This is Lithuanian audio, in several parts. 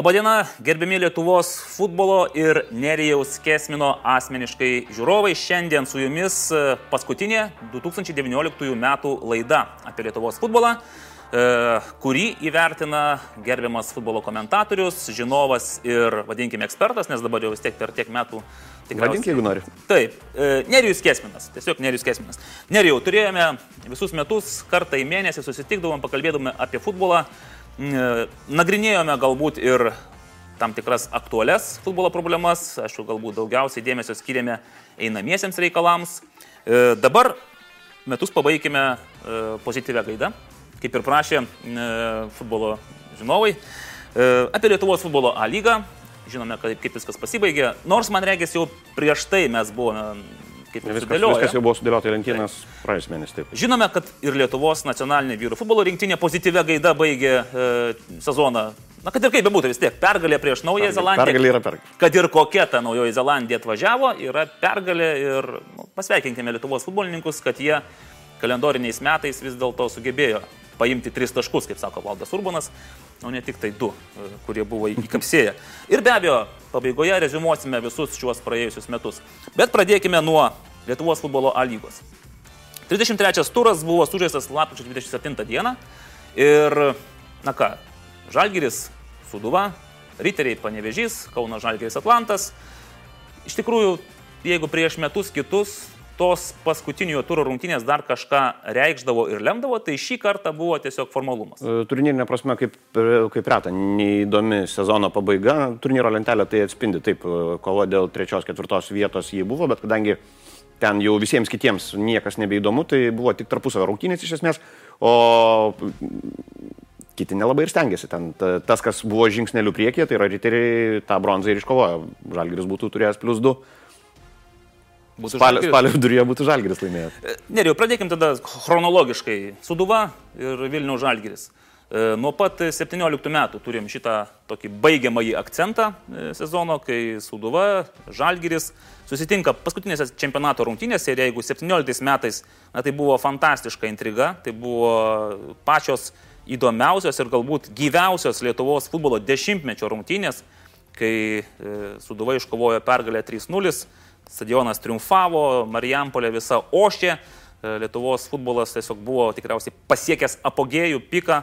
Labadiena, gerbiami Lietuvos futbolo ir Nerijaus Kesmino asmeniškai žiūrovai. Šiandien su jumis e, paskutinė 2019 metų laida apie Lietuvos futbolą, e, kurį įvertina gerbiamas futbolo komentatorius, žinovas ir, vadinkime, ekspertas, nes dabar jau vis tiek per tiek metų Vadink, jeigu nori. Taip, e, Nerijus Kesminas, tiesiog Nerijus Kesminas. Nerijau, turėjome visus metus, kartą į mėnesį susitikdavom, pakalbėdami apie futbolą. E, nagrinėjome galbūt ir tam tikras aktualias futbolo problemas, aišku, galbūt daugiausiai dėmesio skiriame einamiesiems reikalams. E, dabar metus pabaigime e, pozityvę gaidą, kaip ir prašė futbolo žinovai, apie Lietuvos futbolo A lygą. Žinome, kaip viskas pasibaigė. Nors man regis jau prieš tai mes buvome kaip ir viskas, viskas jau buvo sudėliota į lentynas praėjus mėnesį. Taip. Žinome, kad ir Lietuvos nacionalinė vyrų futbolo rinktinė pozityvę gaidą baigė e, sezoną. Na, kad ir kaip bebūtų, vis tiek pergalė prieš Naująją Zelandiją. Pergalė yra pergalė. Kad ir kokia ta Naujoji Zelandija atvažiavo, yra pergalė ir nu, pasveikinkime Lietuvos futbolininkus, kad jie kalendoriniais metais vis dėlto sugebėjo paimti tris taškus, kaip sako Valdas Urbanas, o ne tik tai du, e, kurie buvo įkapsėję. Ir be abejo, pabaigoje rezumuosime visus šiuos praėjusius metus. Bet pradėkime nuo Lietuvos futbolo A lygos. 33 turas buvo sužaistas lapkričio 27 dieną ir, na ką, Žalgiris, Suduva, Riteriai Panevežys, Kauno Žalgiris Atlantas. Iš tikrųjų, jeigu prieš metus kitus tos paskutinio turo rungtynės dar kažką reikšdavo ir lemdavo, tai šį kartą buvo tiesiog formalumas. E, turnyrinė prasme, kaip, kaip reta, neįdomi sezono pabaiga, turnyro lentelė tai atspindi, taip, e, kova dėl trečios, ketvirtos vietos jį buvo, bet kadangi ten jau visiems kitiems niekas nebeįdomu, tai buvo tik tarpusavio rungtynės iš esmės, o kiti nelabai ir stengiasi. Ten tas, kas buvo žingsnelių priekyje, tai yra riteriai tą bronzą ir iškovojo. Žalgiris būtų turėjęs plus 2 Būtų spalio, spalio viduryje būtų Žalgiris laimėjęs. E, Neriau, pradėkim tada chronologiškai. Suduva ir Vilnių Žalgiris. E, nuo pat 17 metų turim šitą tokį baigiamąjį akcentą e, sezono, kai Suduva, Žalgiris susitinka paskutinėse čempionato rungtynėse ir jeigu 17 metais, na tai buvo fantastiška intriga, tai buvo pačios įdomiausios ir galbūt gyviausios Lietuvos futbolo dešimtmečio rungtynės, kai Suduva iškovojo pergalę 3-0 stadionas triumfavo, Marijampolė visa ošė, e, Lietuvos futbolas tiesiog buvo tikriausiai pasiekęs apogėjų piką.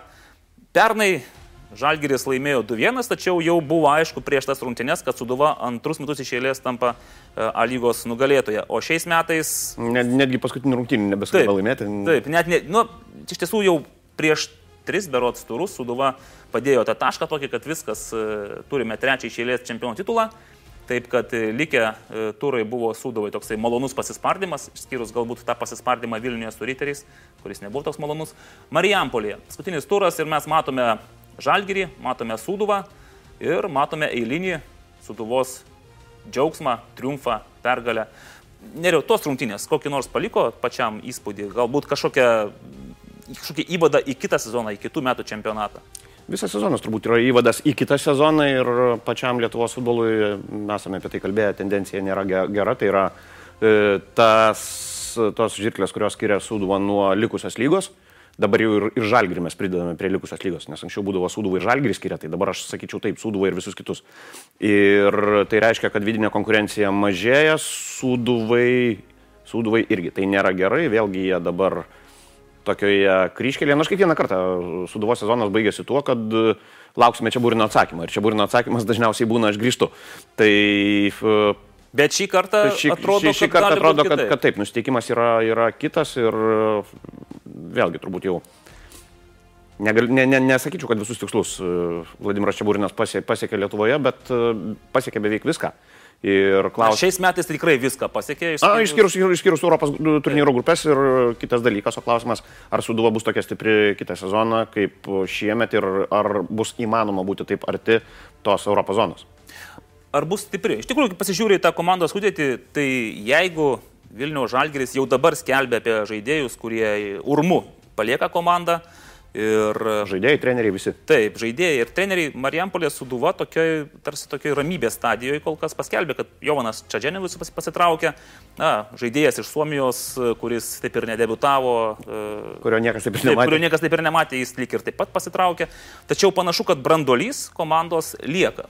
Pernai Žalgiris laimėjo 2-1, tačiau jau buvo aišku prieš tas rungtynes, kad Suduva antrus metus iš eilės tampa e, A lygos nugalėtoje. O šiais metais... Net, netgi paskutinį rungtynį nebesugeba laimėti. Taip, net, ne, nu, iš tiesų jau prieš tris berots turus Suduva padėjo tą tašką tokį, kad viskas, e, turime trečią iš eilės čempionų titulą. Taip kad e, likę e, turai buvo sudovai toksai malonus pasispardymas, išskyrus galbūt tą pasispardymą Vilniuje su Riteriais, kuris nebuvo toks malonus. Marijampolėje paskutinis turas ir mes matome Žalgirį, matome Suduvą ir matome eilinį Suduvos džiaugsmą, triumfą, pergalę. Neriau, tos rungtynės kokį nors paliko pačiam įspūdį, galbūt kažkokią, kažkokią įvadą į kitą sezoną, į kitų metų čempionatą. Visas sezonas turbūt yra įvadas į kitą sezoną ir pačiam Lietuvos futbolui, esame apie tai kalbėję, tendencija nėra gera. Tai yra e, tas, tos žirklės, kurios skiria Suduvą nuo likusios lygos. Dabar jau ir, ir žalgrį mes pridedame prie likusios lygos, nes anksčiau būdavo Suduvai ir žalgrį skiria, tai dabar aš sakyčiau taip, Suduvai ir visus kitus. Ir tai reiškia, kad vidinė konkurencija mažėja, Suduvai, Suduvai irgi. Tai nėra gerai, vėlgi jie dabar uh, tokioje kryškelėje. Nors kiekvieną kartą Suduvos sezonas baigėsi tuo, kad e, lauksime čia būrino atsakymą. Ir čia būrino atsakymas dažniausiai būna aš grįžtu. Tai Bet šį kartą šį, atrodo, šį, šį kartą atrodo kad, kad taip, nusiteikimas yra, yra kitas ir vėlgi turbūt jau negal, ne, ne, nesakyčiau, kad visus tikslus e, Vladimiras Čiaburinas pasiekė, Lietuvoje, bet e, pasiekė beveik viską. Ir klaus... Šiais metais tai tikrai viską pasiekė. Išskyrus... A, išskyrus, išskyrus Europos turnyro grupės ir kitas dalykas, o klausimas, ar Suduva bus tokia stipri kitą sezoną kaip šiemet ir ar bus įmanoma būti taip arti tos Europos zonos. Ar bus stipri? Iš tikrųjų, pasižiūrėjai tą komandos sudėtį, tai jeigu Vilniaus Žalgeris jau dabar skelbia apie žaidėjus, kurie urmu palieka komandą, Ir, žaidėjai, treneriai visi. Taip, žaidėjai ir treneriai Marijampolė suduva tokioj, tarsi tokioj ramybės stadijoje kol kas paskelbė, kad Jovanas Čadženevis pasitraukė, na, žaidėjas iš Suomijos, kuris taip ir nedebutavo. E, kurio niekas taip ir nematė. Kurio niekas taip ir nematė, jis lyg ir taip pat pasitraukė. Tačiau panašu, kad brandolys komandos lieka.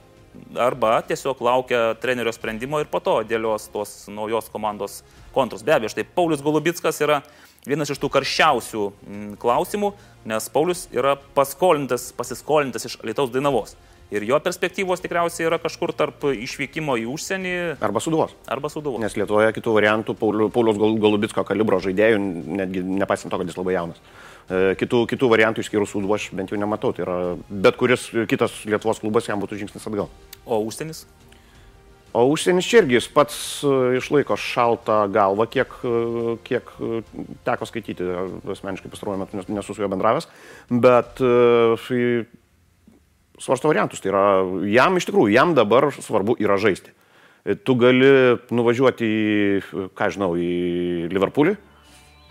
Arba tiesiog laukia trenerio sprendimo ir po to dėlios tos naujos komandos kontrus. Be abejo, štai Paulius Golubitskas yra vienas iš tų karščiausių mm, klausimų, nes Paulius yra paskolintas, pasiskolintas iš Lietuvos Dainavos. Ir jo perspektyvos tikriausiai yra kažkur tarp išvykimo į užsienį. Arba suduvos. Arba suduvos. Nes Lietuvoje kitų variantų Paulius Golubitsko kalibro žaidėjų, netgi nepaisant to, kad jis labai jaunas. E, kitų, kitų variantų išskyrus suduvą aš bent jau nematau. Tai yra bet kuris kitas Lietuvos klubas jam būtų žingsnis atgal. O užsienis? O užsienis irgi jis pats e, išlaiko šaltą galvą, kiek, e, kiek e, teko skaityti, asmeniškai pastaruoju metu nesu su juo bendravęs, bet svarsto variantus. Tai yra, jam iš tikrųjų, jam dabar svarbu yra žaisti. Tu gali nuvažiuoti į, ką žinau, į Liverpoolį,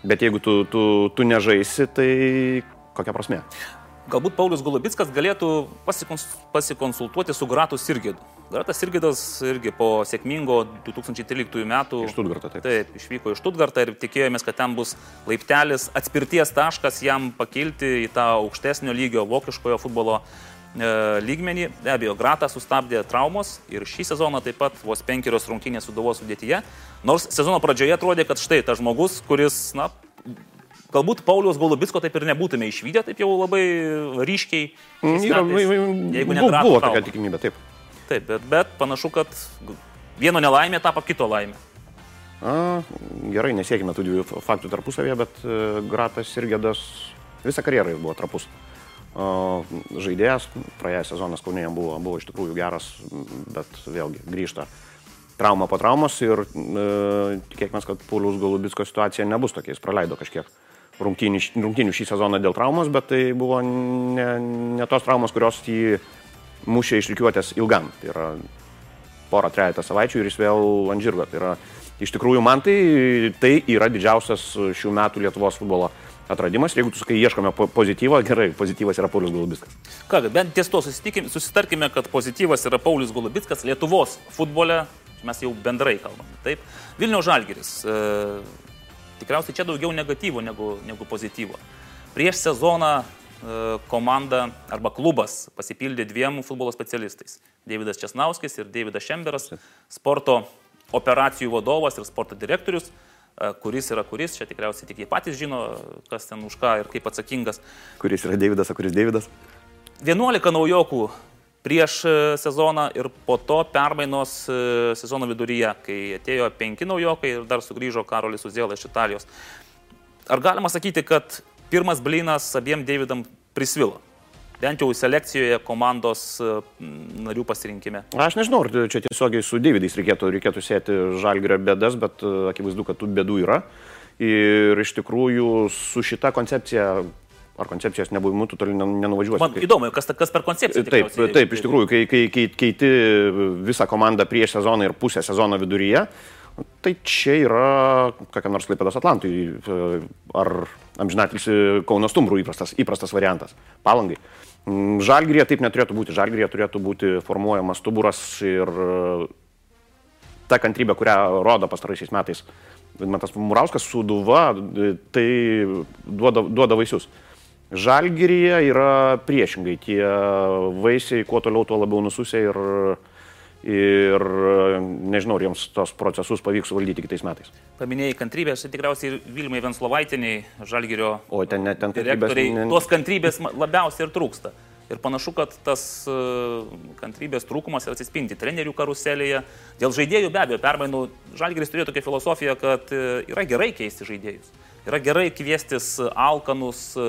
bet jeigu tu, tu, tu nežaisi, tai kokia prasme? Galbūt Paulius Golubitskas galėtų pasikonsultuoti su Gratu Sirgidu Gratas Irgidas irgi po sėkmingo 2013 metų. Iš Stuttgarto, taip. Taip, išvyko iš Stuttgartą ir tikėjomės, kad ten bus laiptelis, atspirties taškas jam pakilti į tą aukštesnio lygio vokiškojo futbolo e, lygmenį. Be abejo, Gratas sustabdė traumos ir šį sezoną taip pat vos penkerios rungtynės suduvos sudėtyje. Nors sezono pradžioje atrodė, kad štai tas žmogus, kuris, na, galbūt Paulius Golubitsko taip ir nebūtume išvykę, taip jau labai ryškiai. Yra, metais, jeigu ne, buvo tokia tikimybė, taip. Taip, bet, bet panašu, kad vieno nelaimė tapo kito laimė. A, gerai, nesiekime tų dviejų faktų tarpusavėje, bet e, Gratas ir Gėdas visą karjerą buvo trapus. Žaidėjas, praėjęs sezonas Kaunėje buvo, buvo iš tikrųjų geras, bet vėlgi grįžta trauma po traumos ir e, tikėkime, kad Paulius Golubitsko situacija nebus tokia, jis praleido kažkiek rungtynių, rungtynių šį sezoną dėl traumos, bet tai buvo ne, ne tos traumos, kurios jį mušė išrikiuotės ilgam. Tai yra porą, trejata savaičių ir jis vėl ant žirgo. Tai yra, iš tikrųjų, man tai, tai yra didžiausias šių metų Lietuvos futbolo atradimas. Jeigu tu sakai, ieškome pozityvą, gerai, pozityvas yra Paulius Golubitskas. Ką, bent ties to susitarkime, kad pozityvas yra Paulius Golubitskas Lietuvos futbole, mes jau bendrai kalbame. Taip, Vilnių Žalgiris. E, tikriausiai čia daugiau negatyvo negu, negu pozityvo. Prieš sezoną E, komanda arba klubas pasipildė dviem futbolo specialistais - Davidas Česnauskis ir Davidas Šemberas, sporto operacijų vadovas ir sporto direktorius, e, kuris yra kuris, čia tikriausiai tik jie patys žino, kas ten už ką ir kaip atsakingas. Kuris yra Davidas, o kuris Davidas? 11 naujokų prieš e, sezoną ir po to permainos sezono viduryje, kai atėjo penki naujokai ir dar sugrįžo Karolis Uzėlas iš Italijos. Ar galima sakyti, kad pirmas blynas abiem Davidam prisvilo. Bent jau selekcijoje komandos narių pasirinkime. Aš nežinau, ar čia tiesiogiai su Davidais reikėtų, reikėtų sėti žalgerio bėdas, bet e, akivaizdu, kad tų bėdų yra. Ir iš tikrųjų su šita koncepcija ar koncepcijos nebuvimu tu toli nenuvažiuosi. Man įdomu, kas, kas per koncepciją. Taip, taip, iš tikrųjų, kai, kai, kai keiti visą komandą prieš sezoną ir pusę sezono viduryje, Tai čia yra kokia nors Klaipėdos Atlantui ar amžinatilsi Kauno Stumbrų įprastas, įprastas variantas. Palangai. Mm, Žalgrija taip neturėtų būti. Žalgrija turėtų būti formuojamas stuburas ir ta kantrybė, kurią rodo pastaraisiais metais Matas Murauskas su Duva, tai duoda, duoda vaisius. Žalgirija yra priešingai. Tie vaisiai kuo toliau, tuo labiau nususė ir ir nežinau, ar jiems tos procesus pavyks suvaldyti kitais metais. Paminėjai kantrybės, tai tikriausiai Vilmai Venslovaitiniai, Žalgirio. O ten net ten kantrybės. Ne... Tos kantrybės labiausiai ir trūksta. Ir panašu, kad tas e, kantrybės trūkumas ir atsispindi trenerių karuselėje. Dėl žaidėjų be abejo permainų Žalgiris turėjo tokią filosofiją, kad e, yra gerai keisti žaidėjus. Yra gerai kviestis alkanus, e,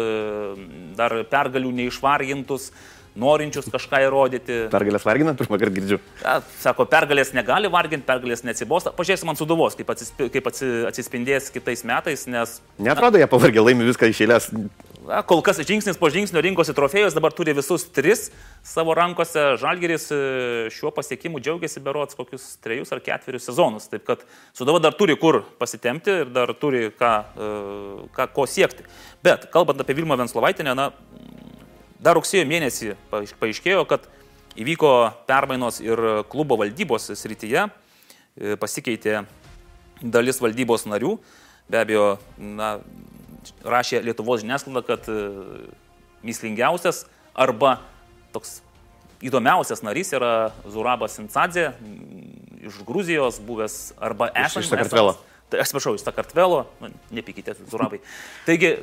dar pergalių neišvargintus norinčius kažką įrodyti. Pergalės vargina, pirmą kartą girdžiu. Ja, sako, pergalės negali varginti, pergalės neatsibosta. Pažiūrėsim ant suduvos, kaip, atsisp... kaip atsispindės kitais metais, nes... Netrodo, jie pavargė, laimi viską iš eilės. Na, kol kas žingsnis po žingsnio rinkosi trofėjus, dabar turi visus tris savo rankose. Žalgeris e, šiuo pasiekimu džiaugiasi berots kokius trejus ar ketverius sezonus. Taip kad Sudova dar turi kur pasitemti ir dar turi ką, e, ką ko siekti. Bet kalbant apie Vilmą Venslovaitinę, na, dar rugsėjo mėnesį paaiškėjo, kad įvyko permainos ir klubo valdybos srityje, e, pasikeitė dalis valdybos narių. Be abejo, na, rašė Lietuvos žiniasklaida, kad e, mislingiausias arba toks įdomiausias narys yra Zurabas Sintzadze iš Gruzijos, buvęs arba esantis. Iš Sakartvelo. Atsiprašau, iš Sakartvelo, nu, nepykite, Zurabai. Taigi,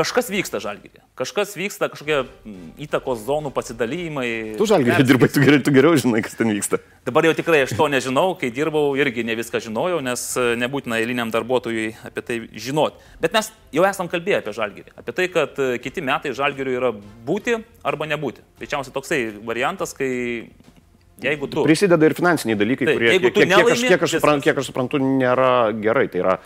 kažkas vyksta žalgyrė. Kažkas vyksta, kažkokie mm, įtakos zonų pasidalymai. Tu žalgyrė dirbai, tu geriau, tu geriau žinai, kas ten vyksta. Dabar jau tikrai aš to nežinau, kai dirbau irgi ne viską žinojau, nes e, nebūtina eiliniam darbuotojui apie tai žinoti. Bet mes jau esam kalbėję apie žalgyrį. Apie tai, kad e, kiti metai žalgyriui yra būti arba nebūti. Greičiausiai toksai variantas, kai Jeigu tu. Prisideda ir finansiniai dalykai, tai, kurie, kiek, kiek, kiek, aš, kiek, aš suprantu, kiek aš suprantu, nėra gerai. Tai yra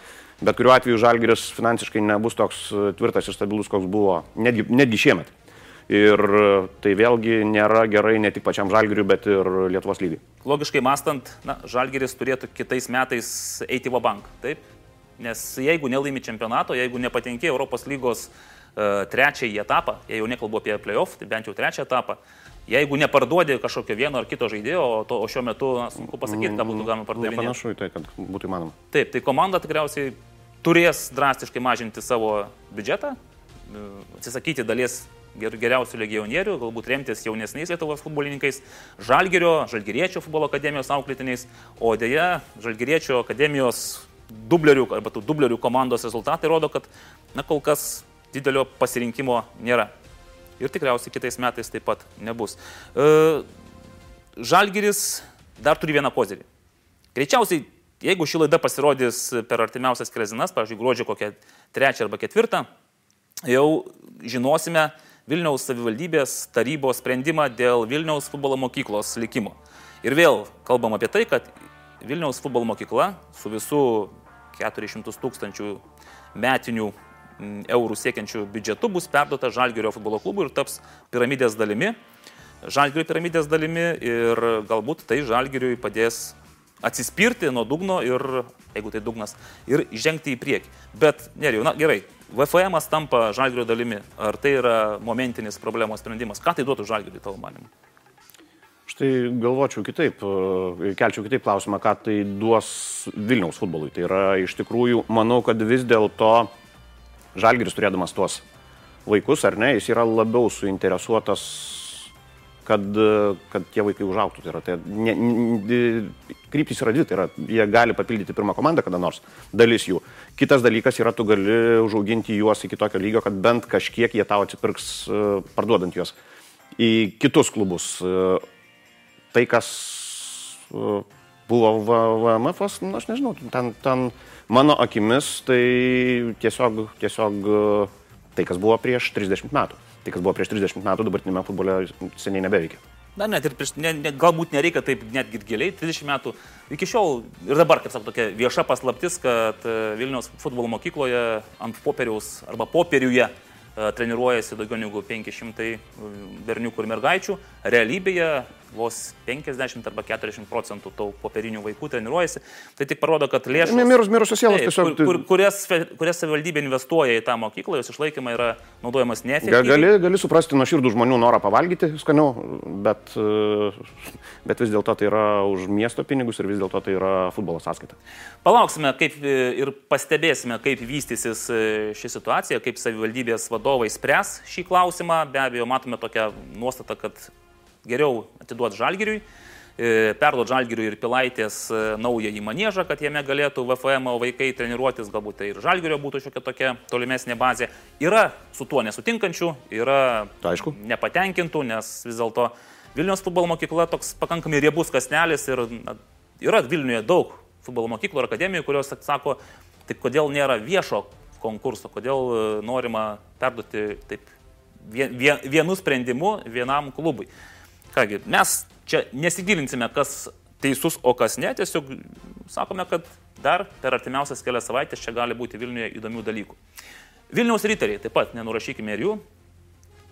Bet kuriuo atveju Žalgiris finansiškai nebus toks e, tvirtas ir stabilus, koks buvo netgi, netgi šiemet. Ir e, tai vėlgi nėra gerai ne tik pačiam Žalgiriui, bet ir Lietuvos lygiai. Logiškai mastant, na, Žalgiris turėtų kitais metais eiti į Vabank, taip? Nes jeigu nelaimi čempionato, jeigu nepatenki Europos lygos uh, trečiąjį etapą, jei jau nekalbu apie playoff, tai bent jau trečią etapą, jeigu neparduodi kažkokio vieno ar kito žaidėjo, o, to, o šiuo metu, na, sunku pasakyti, ką būtų galima pardavinėti. Panašu į tai, kad būtų įmanoma. Taip, tai komanda tikriausiai turės drastiškai mažinti savo biudžetą, atsisakyti dalies geriausių legionierių, galbūt remtis jaunesniais Lietuvos futbolininkais, Žalgerio, Žalgeriečio futbolo akademijos auklėtiniais, o dėja Žalgeriečio akademijos dublerių arba tų dublerių komandos rezultatai rodo, kad na, kol kas didelio pasirinkimo nėra. Ir tikriausiai kitais metais taip pat nebus. E, Žalgeris dar turi vieną kozerį. Greičiausiai Jeigu ši laida pasirodys per artimiausias krezinas, pavyzdžiui, gruodžio kokią trečią arba ketvirtą, jau žinosime Vilniaus savivaldybės tarybos sprendimą dėl Vilniaus futbolo mokyklos likimo. Ir vėl kalbam apie tai, kad Vilniaus futbolo mokykla su visų 400 tūkstančių metinių eurų siekiančių biudžetu bus perduota Žalgirio futbolo klubui ir taps piramidės dalimi. Žalgirio piramidės dalimi ir galbūt tai Žalgiriui padės atsispirti nuo dugno ir, jeigu tai dugnas, ir žengti į priekį. Bet, neriau, na gerai, VFM tampa žalgerio dalimi. Ar tai yra momentinis problemos sprendimas? Ką tai duotų žalgeriui tavo manimu? Štai galvočiau kitaip, e, kelčiau kitaip klausimą, ką tai duos Vilniaus futbolui. Tai yra iš tikrųjų, manau, kad vis dėlto Žalgiris turėdamas tuos vaikus, ar ne, jis yra labiau suinteresuotas kad, kad tie vaikai užauktų. Tai yra, tai ne, ne, kryptis yra dvi, tai yra, jie gali papildyti pirmą komandą kada nors, dalis jų. Kitas dalykas yra, tu gali užauginti juos iki tokio lygio, kad bent kažkiek jie tau atsipirks e, parduodant juos į kitus klubus. E, tai, kas e, buvo VMF, nu, aš nežinau, ten, ten mano akimis tai tiesiog, tiesiog tai, kas buvo prieš 30 metų. Tai, kas buvo prieš 30 metų, dabartinėme futbole seniai nebeveikia. Na, net ir prieš, ne, ne, galbūt nereikia taip netgi giliai, 30 metų. Iki šiol ir dabar, kaip sakau, tokia vieša paslaptis, kad e, Vilniaus futbolo mokykloje ant popieriaus arba popieriuje E, treniruojasi daugiau negu 500 e, berniukų ir mergaičių. Realybėje vos 50 arba 40 procentų tų popierinių vaikų treniruojasi. Tai tik parodo, kad lėšos... Nemirus mirusios sielos tiesiog. Kur, kur, kurias, kurias savivaldybė investuoja į tą mokyklą, jos išlaikymą yra naudojamas neefektyviai. Gali, gali suprasti nuo širdų žmonių norą pavalgyti skaniau, bet, e, bet vis dėlto tai yra už miesto pinigus ir vis dėlto tai yra futbolo sąskaita. Palauksime kaip ir pastebėsime, kaip vystysis ši situacija, kaip savivaldybės vadovai spręs šį klausimą. Be abejo, matome tokią nuostatą, kad geriau atiduoti žalgiriui, e, perduoti žalgiriui ir pilaitės e, naują į manėžą, kad jame galėtų VFM vaikai treniruotis, galbūt tai ir žalgirio būtų šiokia tokia tolimesnė bazė. Yra su tuo nesutinkančių, yra tai Aišku. nepatenkintų, nes vis dėlto Vilnius futbolo mokykla toks pakankamai riebus kasnelis ir na, yra Vilniuje daug futbolo mokyklų ir akademijų, kurios sako, tai kodėl nėra viešo konkurso, kodėl e, norima perduoti taip vien, vien, vienu sprendimu vienam klubui. Kągi, mes čia nesigilinsime, kas teisus, o kas ne, tiesiog sakome, kad dar per artimiausias kelias savaitės čia gali būti Vilniuje įdomių dalykų. Vilniaus riteriai, taip pat nenurašykime ir jų.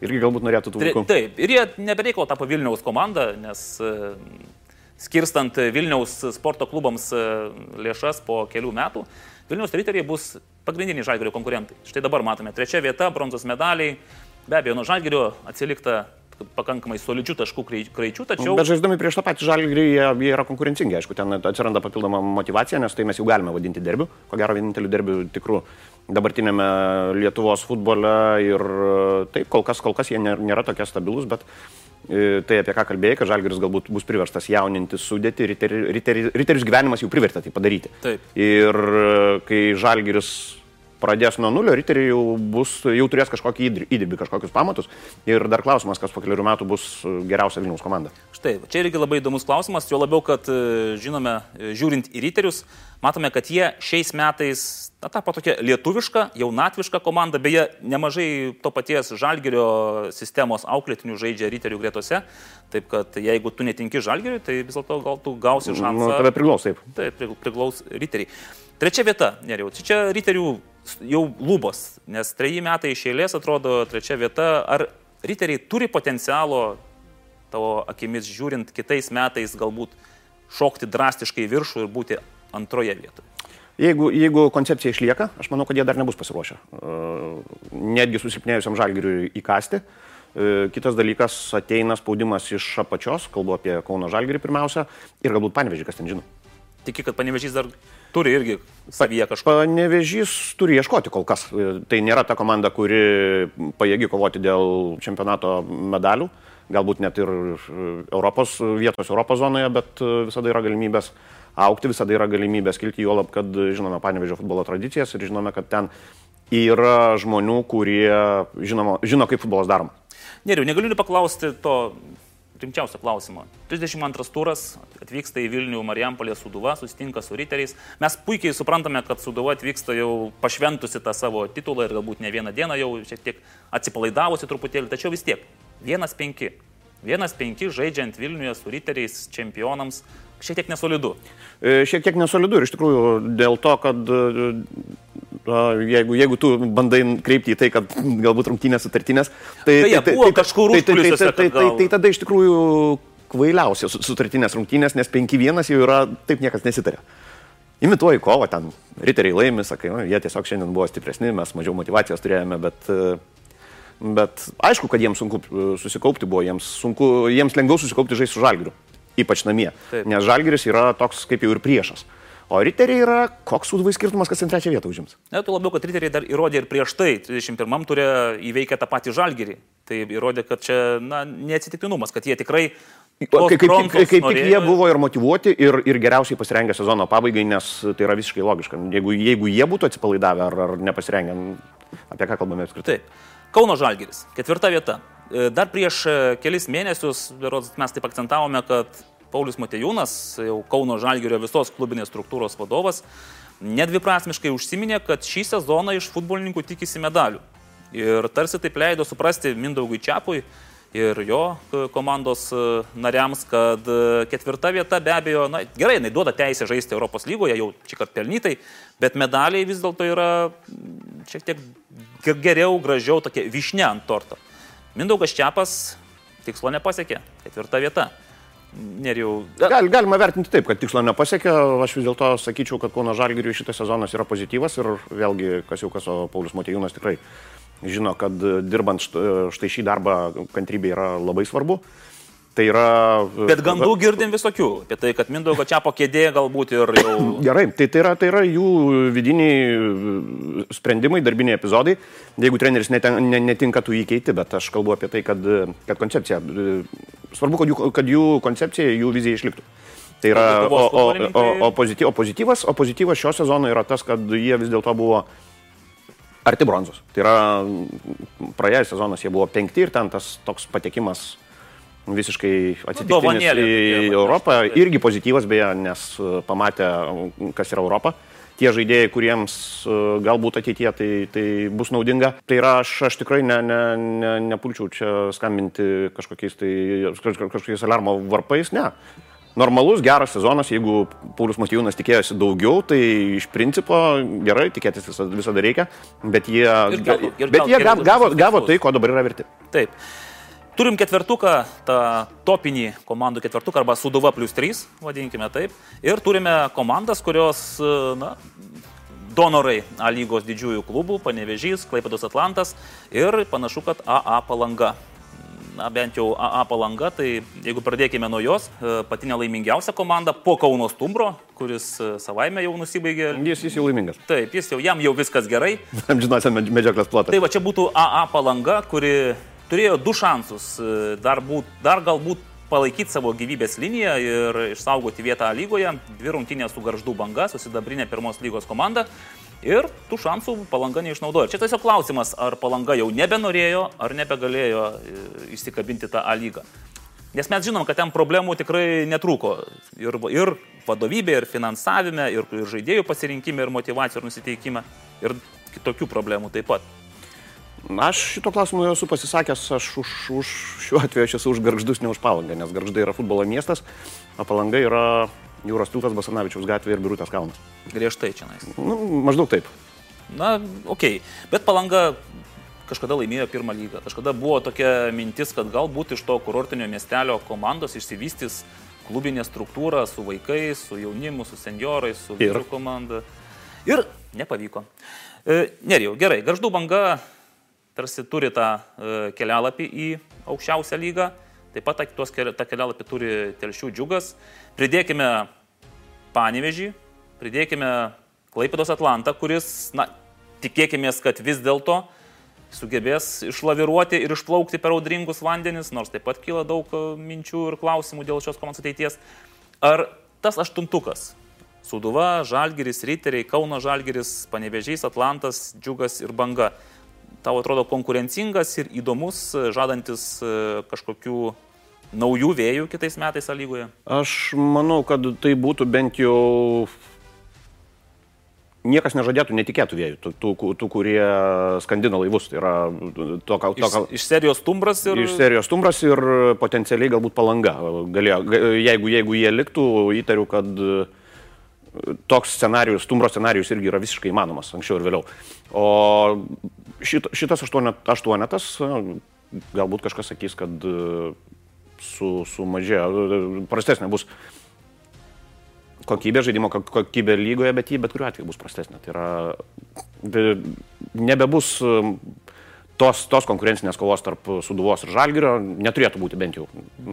Irgi galbūt norėtų tų vaikų. Taip, ir jie nebereikalo tapo Vilniaus komanda, nes e, skirstant Vilniaus sporto klubams e, lėšas po kelių metų, Vilniaus riteriai bus pagrindiniai žalgerio konkurentai. Štai dabar matome trečia vieta, bronzos medaliai. Be abejo, nuo žalgerio atsilikta pakankamai solidžių taškų kraičių, tačiau... Bet žaisdami prieš tą patį žalgrį, jie, jie yra konkurencingi, aišku, ten atsiranda papildoma motivacija, nes tai mes jau galime vadinti derbiu, ko gero vieninteliu derbiu tikrų dabartinėme Lietuvos futbole ir taip, kol kas, kol kas jie nėra tokie stabilus, bet e, tai apie ką kalbėjai, kad Žalgiris galbūt bus priverstas jauninti sudėti, riterius gyvenimas jau privertė tai padaryti. Taip. Ir e, kai Žalgiris pradės nuo nulio, riteriai jau, bus, jau turės kažkokį įdirbį, kažkokius pamatus. Ir dar klausimas, kas po kelių metų bus geriausia Vilniaus komanda. Štai, čia irgi labai įdomus klausimas, jo labiau, kad e, žinome, e, žiūrint į riterius, matome, kad jie šiais metais na, tapo tokia lietuviška, jaunatviška komanda, beje, nemažai to paties žalgerio sistemos auklėtinių žaidžia riterių gretose, taip kad jeigu tu netinki žalgeriui, tai vis dėlto gal tu gausi šansą. Nu, tave priglaus, taip. Taip, priglaus riteriai. Trečia vieta, neriau, čia riterių jau lubos, nes treji metai iš eilės atrodo trečia vieta. Ar riteriai turi potencialo, tavo akimis žiūrint, kitais metais galbūt šokti drastiškai viršų ir būti antroje vietoje? Jeigu, jeigu koncepcija išlieka, aš manau, kad jie dar nebus pasiruošę. Netgi susilpnėjusiam žalgiriui įkasti. Kitas dalykas - ateina spaudimas iš apačios, kalbu apie Kauno žalgirį pirmiausia, ir galbūt panevežį, kas ten žino. Tiki, kad panevežys dar turi irgi savyje kažko. Panevežys turi ieškoti kol kas. Tai nėra ta komanda, kuri pajėgi kovoti dėl čempionato medalių, galbūt net ir Europos vietos Europos zonoje, bet visada yra galimybės aukti, visada yra galimybės kilti, juolab, kad žinome Panevežio futbolo tradicijas ir žinome, kad ten yra žmonių, kurie žinoma, žino, kaip futbolas daroma. Neriu, negaliu nepaklausti to rimčiausio klausimo. 32 turas atvyksta į Vilnių Marijampolė Suduva, susitinka su riteriais. Mes puikiai suprantame, kad Suduva atvyksta jau pašventusi tą savo titulą ir galbūt ne vieną dieną jau šiek tiek atsipalaidavusi truputėlį, tačiau vis tiek. Vienas penki. Vienas penki žaidžiant Vilniuje su riteriais čempionams šiek tiek nesolidu. E, šiek tiek nesolidu ir iš tikrųjų dėl to, kad jeigu, jeigu tu bandai kreipti į tai, kad galbūt rungtynės sutartinės, tai, tai, tai, tai, kažkur tai, tai, tai, tai, tai, tai, tai tada iš tikrųjų kvailiausios sutartinės rungtynės, nes 5-1 jau yra, taip niekas nesitarė. Imituoji kovą, ten riteriai laimi, sakai, nu, jie tiesiog šiandien buvo stipresni, mes mažiau motivacijos turėjome, bet, bet aišku, kad jiems sunku susikaupti buvo, jiems, sunku, jiems lengviau susikaupti žaisti su žalgiriu, ypač namie, Taip. nes žalgiris yra toks kaip jau ir priešas. O riteriai yra, koks sudvai skirtumas, kas ten trečią vietą užims? Ne, tu labiau, kad riteriai dar įrodė ir prieš tai, 31 turė įveikę tą patį žalgyrį. Tai įrodė, kad čia na, neatsitiktinumas, kad jie tikrai Kaip, kaip, kaip, kaip tik jie buvo ir motivuoti, ir, ir geriausiai pasirengę sezono pabaigai, nes tai yra visiškai logiška. Jeigu, jeigu jie būtų atsipalaidavę ar, ar nepasirengę, apie ką kalbame apskritai. Taip. Kauno Žalgiris, ketvirta vieta. E, dar prieš e, kelis mėnesius, mes taip akcentavome, kad Paulius Matejūnas, jau Kauno Žalgirio visos klubinės struktūros vadovas, nedviprasmiškai užsiminė, kad šį sezoną iš futbolininkų tikisi medalių. Ir tarsi taip leido suprasti Mindaugui Čiapui ir jo komandos e, nariams, kad e, ketvirta vieta be abejo, na gerai, jinai duoda teisę žaisti Europos lygoje, jau čia kad pelnytai, bet medaliai vis dėlto yra šiek tiek geriau, gražiau, tokia višne ant torto. Mindaugas Čiapas tikslo nepasiekė, ketvirta vieta. Neriau. Gal, galima vertinti taip, kad tikslo nepasiekė. Aš vis dėlto sakyčiau, kad Kauno Žalgiriui šitas sezonas yra pozityvas ir vėlgi, kas jau kas, o Paulius Motijūnas tikrai žino, kad dirbant štai šį darbą kantrybė yra labai svarbu. Tai yra. Bet gandų girdim visokių. Apie tai, kad Mindaugo čia po kėdė galbūt ir jau. Gerai, tai, tai, yra, tai yra jų vidiniai sprendimai, darbiniai epizodai. Jeigu treneris neten, netinka, tu jį keiti, bet aš kalbu apie tai, kad, kad koncepcija. Svarbu, kad jų, kad jų koncepcija, jų vizija išliktų. Tai yra, o, o, o, o, pozityv, o, pozityvas, o pozityvas šio sezono yra tas, kad jie vis dėlto buvo arti bronzos. Tai yra praėjęs sezonas jie buvo penkti ir ten tas toks patekimas visiškai atsitiktinis Dovanėlė į Europą. Irgi pozityvas beje, nes e, pamatė, kas yra Europa. Tie žaidėjai, kuriems e, galbūt ateitie tai, tai bus naudinga. Tai yra, aš, aš tikrai ne, ne, ne, nepulčiau čia skambinti kažkokiais, tai, kaž- kažkokiais alarmo varpais, ne. Normalus, geras sezonas, jeigu Paulius Matijūnas tikėjosi daugiau, tai iš principo gerai, tikėtis visada, visada reikia, bet jie, Ir gal- ir bet gal jie keli gavo, gavo, gavo tai, ko dabar yra verti. Taip. Turim ketvertuką, tą topinį komandų ketvertuką arba Suduva plus 3, vadinkime taip. Ir turime komandas, kurios, na, donorai A lygos didžiųjų klubų, Panevežys, Klaipados Atlantas ir panašu, kad AA palanga. Na, bent jau AA palanga, tai jeigu pradėkime nuo jos, e, pati nelaimingiausia komanda po Kauno Stumbro, kuris e, savaime jau nusibaigė. Jis, jis jau laimingas. Taip, jis jau, jam jau viskas gerai. Amžinosios medžioklės plotas. Tai va čia būtų AA palanga, kuri turėjo du šansus. e, Dar, būt, dar galbūt palaikyti savo gyvybės liniją ir išsaugoti vietą lygoje. Dvi rungtynės su garždų banga, susidabrinė pirmos lygos komanda. Ir tų šansų palanga neišnaudojo. Čia tiesiog klausimas, ar palanga jau nebenorėjo, ar nebegalėjo e, įsikabinti tą A lygą. Nes mes žinom, kad ten problemų tikrai netrūko. Ir, ir vadovybė, ir finansavime, ir, ir žaidėjų pasirinkime, ir motivacijų, ir nusiteikime. Ir kitokių problemų taip pat. Aš šito klausimu jau esu pasisakęs, aš už, už šiuo atveju aš esu už garždus, ne už palangą, nes garždai yra futbolo miestas, o palanga yra Jūros tiltas, Basanavičiaus gatvė ir Birutės kalnas. Griežtai čia. nais. Nu, maždaug taip. Na, okei. Okay. Bet palanga kažkada laimėjo pirmą lygą. Kažkada buvo tokia mintis, kad galbūt iš to kurortinio miestelio komandos išsivystys klubinė struktūra su vaikais, su jaunimu, su seniorais, su vyrų komanda. Ir nepavyko. E, Nerijau, gerai, garždų banga tarsi turi tą e, kelialapį į aukščiausią lygą. Taip pat tuos tą kelialapį turi telšių džiugas. Pridėkime Panevežį, pridėkime Klaipėdos Atlantą, kuris, na, tikėkime, kad vis dėlto sugebės išlaviruoti ir išplaukti per audringus vandenis, nors taip pat kyla daug e, minčių ir klausimų dėl šios komandos ateities. Ar tas aštuntukas Suduva, Žalgiris, Riteriai, Kauno Žalgiris, Panevežys, Atlantas, Džiugas ir Banga. Tau atrodo konkurencingas ir įdomus, žadantis e, kažkokių naujų vėjų kitais metais lygoje? Aš manau, kad tai būtų bent jau niekas nežadėtų netikėtų vėjų, tų, tų, tų kurie skandina laivus. Tai yra to, ką, Iš, iš serijos Tumbras ir... iš serijos stumbras ir potencialiai galbūt palanga. Galėjo, ga- jeigu, jeigu jie liktų, įtariu, kad e, toks scenarius, stumbro scenarius irgi yra visiškai įmanomas anksčiau ir vėliau. O šit, šitas aštuonet, aštuonetas, e, galbūt kažkas sakys, kad e, su, sumažėjo, e, prastesnė bus kokybė žaidimo, kok- kokybė lygoje, bet jį bet kuriuo atveju bus prastesnė. Tai yra, be- nebebus tos, tos konkurencinės kovos tarp Suduvos ir Žalgirio, neturėtų būti bent jau.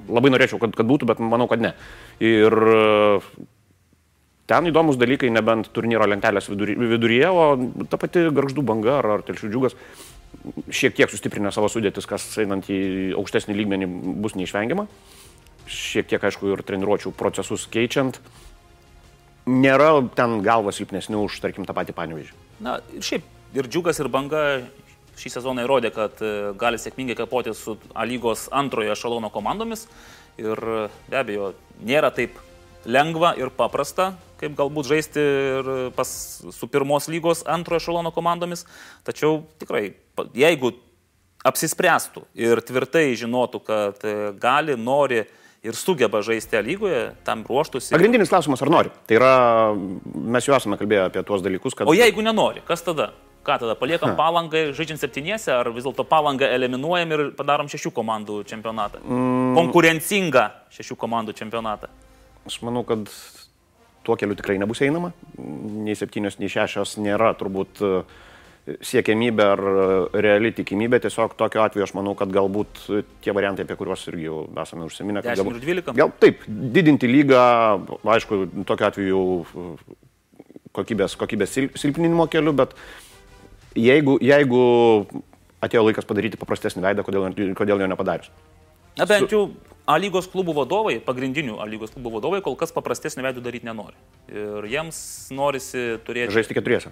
Labai norėčiau, kad, kad būtų, bet manau, kad ne. Ir ten įdomus dalykai, nebent turnyro lentelės vidury, viduryje, o ta pati garždų banga ar, ar telšių džiugas šiek tiek sustiprinę savo sudėtis, kas einant į aukštesnį lygmenį bus neišvengiama. Šiek tiek, aišku, ir treniruočių procesus keičiant. Nėra ten galvas silpnesnių už, tarkim, tą patį panevežį. Na, ir šiaip ir Džiugas, ir Banga šį sezoną įrodė, kad e, gali sėkmingai kapoti su A lygos antrojo ešalono komandomis. Ir be abejo, nėra taip lengva ir paprasta, kaip galbūt žaisti ir pas, su pirmos lygos antrojo ešalono komandomis. Tačiau tikrai, jeigu apsispręstų ir tvirtai žinotų, kad e, gali, nori ir sugeba žaisti lygoje, tam ruoštųsi. Pagrindinis klausimas, ar nori. Tai yra, mes jau esame kalbėję apie tuos dalykus, kad... O jeigu nenori, kas tada? Ką tada, paliekam palangą žaidžiant septyniese, ar vis dėlto palangą eliminuojam ir padarom šešių komandų čempionatą? Mm. Konkurencingą šešių komandų čempionatą. Aš manau, kad tuo keliu tikrai nebus einama. Nei septynios, nei šešios nėra turbūt e, siekiamybė ar e, reali tikimybė. Tiesiog tokiu atveju aš manau, kad galbūt tie variantai, apie kuriuos irgi jau esame užsiminę. kad 10 galbūt- ir 12? Gal taip, didinti lygą, aišku, tokiu atveju e, kokybės, kokybės sil- silpninimo keliu, bet jeigu, jeigu atėjo laikas padaryti paprastesnį veidą, kodėl, kodėl jo nepadarius. Na bent jau A lygos klubų vadovai, pagrindinių A lygos klubų vadovai kol kas paprastesnį veidų daryti nenori. Ir jiems norisi turėti... Žaisti keturiese.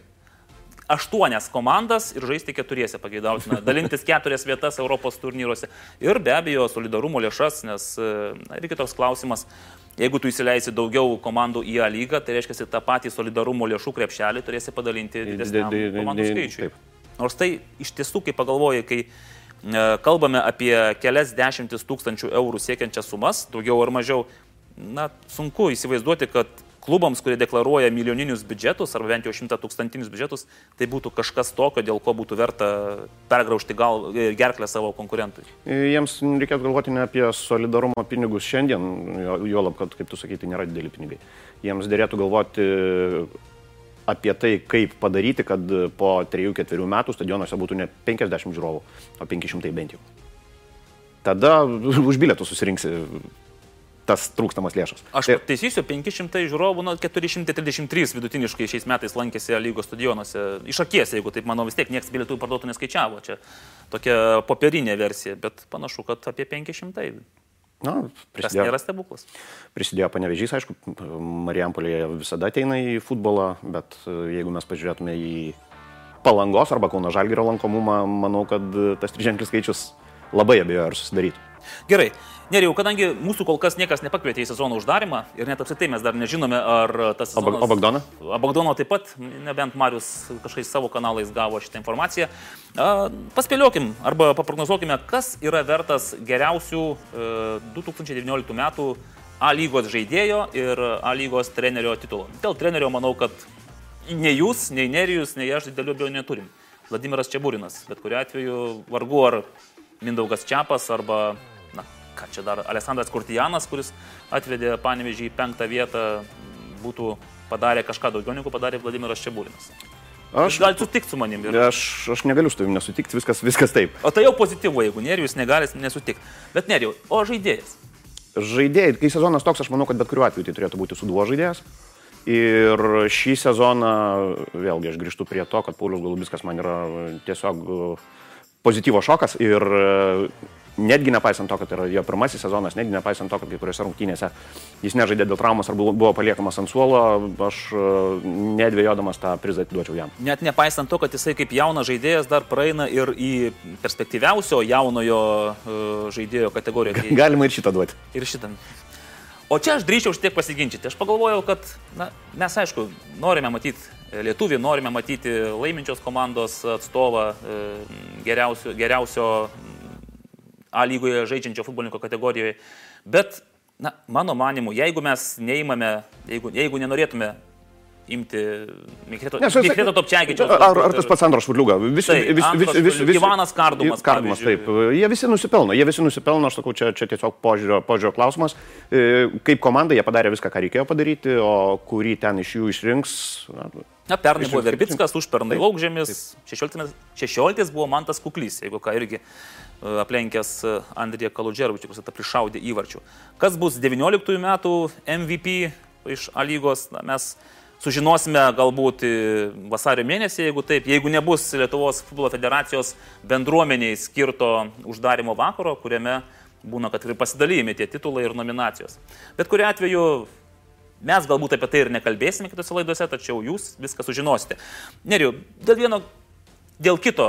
aštuonias komandas ir žaisti keturiese pageidautina, dalintis keturias vietas Europos turnyruose ir be abejo solidarumo lėšas, nes na, ir kitos klausimas, jeigu tu įsileisi daugiau komandų į A lygą, tai reiškia, tą patį solidarumo lėšų krepšelį turėsi padalinti didesnį komandų skaičių. Nors tai iš tiesų, kai pagalvoji, kai kalbame apie kelias dešimtis tūkstančių eurų siekiančias sumas, daugiau ar mažiau, na, sunku įsivaizduoti, kad klubams, kurie deklaruoja milijoninius biudžetus, arba bent jau šimta tūkstantinius biudžetus, tai būtų kažkas tokio, dėl ko būtų verta pergraužti gal, gerklę savo konkurentui. Jiems reikėtų galvoti ne apie solidarumo pinigus šiandien, juolab, kad, kaip tu sakai, tai nėra dideli pinigai. Jiems dėlėtų galvoti apie tai, kaip padaryti, kad po 3-4 metų stadionuose būtų ne 50 žiūrovų, o 500 bent jau. Tada už bilietų susirinksi tas trūkstamas lėšas. Aš tai, teisysiu, 500 žiūrovų, nu, 433 vidutiniškai šiais metais lankėsi lygos stadionuose. Iš akies, jeigu taip manau, vis tiek niekas bilietų parduotų neskaičiavo. Čia tokia popierinė versija, bet panašu, kad apie 500. Na, prisidėjo, Tas nėra stebuklas. Prisidėjo panevežys, aišku, Marijampolėje visada ateina į futbolą, bet e, jeigu mes pažiūrėtume į Palangos arba Kauno Žalgėrio lankomumą, manau, kad tas triženklis skaičius labai abejoju ar susidarytų. Gerai, Nerijau, kadangi mūsų kol kas niekas nepakvietė į sezono uždarimą ir net apsitai mes dar nežinome, ar tas sezonas... O Bagdono? O Bagdono taip pat, nebent Marius kažkaip savo kanalais gavo šitą informaciją. Paspėliokim arba paprognozuokime, kas yra vertas geriausių 2019 e, metų A lygos žaidėjo ir A lygos trenerio titulo. Dėl trenerio manau, kad nei jūs, nei Nerijus, nei aš didelių abejonių neturim. Vladimiras Čiaburinas, bet kuriu atveju vargu ar Mindaugas Čiapas arba ką čia dar Alessandras Kurtijanas, kuris atvedė Panevežį į penktą vietą, būtų padarę kažką daugiau negu padarė Vladimiras Čiabūrinas. Aš galite sutikti su manim. Ir... Aš, aš negaliu su tavimi nesutikti, viskas, viskas taip. O tai jau pozityvu, jeigu nerijus negali nesutikti. Bet nerijau, o žaidėjas? Žaidėjai, kai sezonas toks, aš manau, kad bet kuriuo atveju tai turėtų būti suduo žaidėjas. Ir šį sezoną, vėlgi aš grįžtu prie to, kad Paulius Galubiskas man yra tiesiog pozityvo šokas ir netgi nepaisant to, kad yra jo pirmasis sezonas, netgi nepaisant to, kad kai kuriuose rungtynėse jis nežaidė dėl traumos ar buvo paliekamas ant suolo, aš e, nedvėjodamas tą prizą atiduočiau jam. Net nepaisant to, kad jisai kaip jaunas žaidėjas dar praeina ir į perspektyviausio jaunojo e, žaidėjo kategoriją. Galima ir šitą duoti. Ir šitą. O čia aš drįčiau šiek tiek pasiginčyti. Aš pagalvojau, kad na, mes aišku norime matyti lietuvį, norime matyti laiminčios komandos atstovą, e, geriausio, geriausio A lygoje žaidžiančio futbolininko kategorijoje. Bet, na, mano manimu, jeigu mes neįmame, jeigu, jeigu nenorėtume imti Mikreto Topčiagičio. Ar, ar tas pats Andros Šurliuga? Visi, tai, vis, vis, vis, vis, Ivanas Kardumas. Kardumas, taip. Jie visi nusipelno, jie visi nusipelno, aš sakau, čia, čia tiesiog požiūrio, požiūrio klausimas. E, kaip komanda jie padarė viską, ką reikėjo padaryti, o kurį ten iš jų išrinks. Na, Na, pernai buvo Verbickas, užpernai Laukžėmis, 16, 16 buvo Mantas Kuklys, jeigu ką irgi aplenkęs e, Andrija Kaludžerovičius, kuris aprišaudė įvarčių. Kas bus 19 metų MVP iš A lygos, na, mes sužinosime galbūt vasario mėnesį, jeigu taip, jeigu nebus Lietuvos futbolo federacijos bendruomeniai skirto uždarimo vakaro, kuriame būna, kad ir pasidalymi tie titulai ir nominacijos. Bet kuriu atveju mes galbūt apie tai ir nekalbėsime kitose laidose, tačiau jūs viską sužinosite. Neriu, dėl vieno Dėl kito,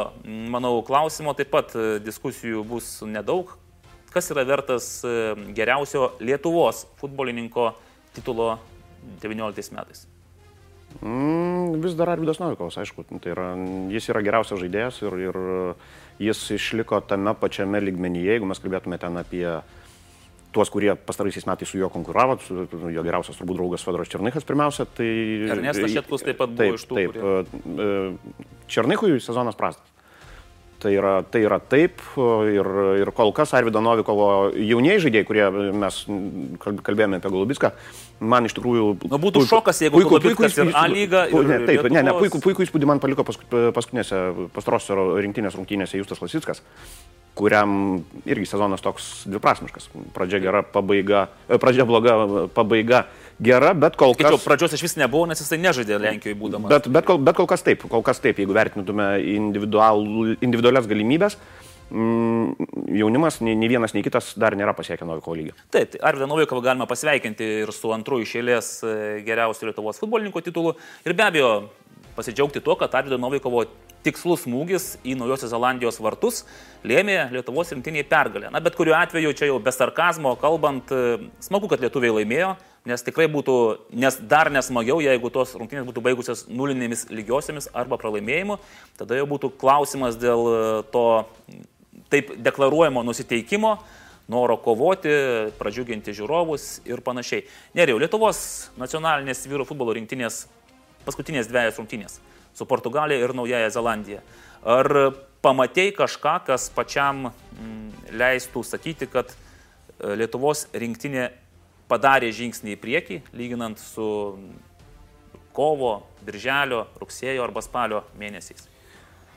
manau, klausimo taip pat e, diskusijų bus nedaug. Kas yra vertas e, geriausio Lietuvos futbolininko titulo 19 metais? Mm, vis dar Arvidas Novikovas, aišku, tai yra, jis yra geriausias žaidėjas ir, ir jis išliko tame pačiame lygmenyje, jeigu mes kalbėtume ten apie tuos, kurie pastaraisiais metais su juo konkuravo, su, jo geriausias turbūt draugas Fedoras Černychas pirmiausia. Tai, Ernestas Šetkus taip pat buvo taip, iš tų. Taip, kurie... Černychui sezonas prastas. Tai yra, tai yra taip ir, ir kol kas Arvido Novikovo jaunieji žaidėjai, kurie mes kalbėjome apie Golubiską, man iš tikrųjų... Na, būtų puiku, šokas, jeigu puiku, puiku, ir A lyga. Ir ne, taip, Lietuvos... ne, ne, puiku, puiku įspūdį man paliko paskutinėse pastarosios rinktinės rungtynėse Justas Lasickas kuriam irgi sezonas toks dviprasmiškas. Pradžia gera, pabaiga, pradžia bloga, pabaiga gera, bet kol kas... Skaičiau, pradžios iš vis nebuvo, nes jisai nežaidė Lenkijoje būdamas. Bet, bet, kol, bet kol kas taip, kol kas taip, jeigu vertintume individualias galimybės, mm, jaunimas, nei, nei vienas, nei kitas dar nėra pasiekę Novikovo lygio. Taip, tai Arvidą Novikovą galima pasveikinti ir su antruoju išėlės e, geriausiu Lietuvos futbolininko titulu. Ir be abejo, pasidžiaugti tuo, kad Arvido Novikovo tikslus smūgis į Naujosios Zelandijos vartus lėmė Lietuvos rinktinėje pergalę. Na, bet kuriuo atveju čia jau be sarkazmo kalbant, e, smagu, kad lietuviai laimėjo, nes tikrai būtų nes dar nesmagiau, jeigu tos rungtynės būtų baigusios nulinėmis lygiosiamis arba pralaimėjimu. Tada jau būtų klausimas dėl e, to taip deklaruojamo nusiteikimo, noro kovoti, pradžiuginti žiūrovus ir panašiai. Neriau, Lietuvos nacionalinės vyrų futbolo rinktinės paskutinės dviejas rungtynės su Portugalija ir Naujaja Zelandija. Ar pamatėjai kažką, kas pačiam mm, leistų sakyti, kad e, Lietuvos rinktinė padarė žingsnį į priekį, lyginant su kovo, birželio, rugsėjo arba spalio mėnesiais?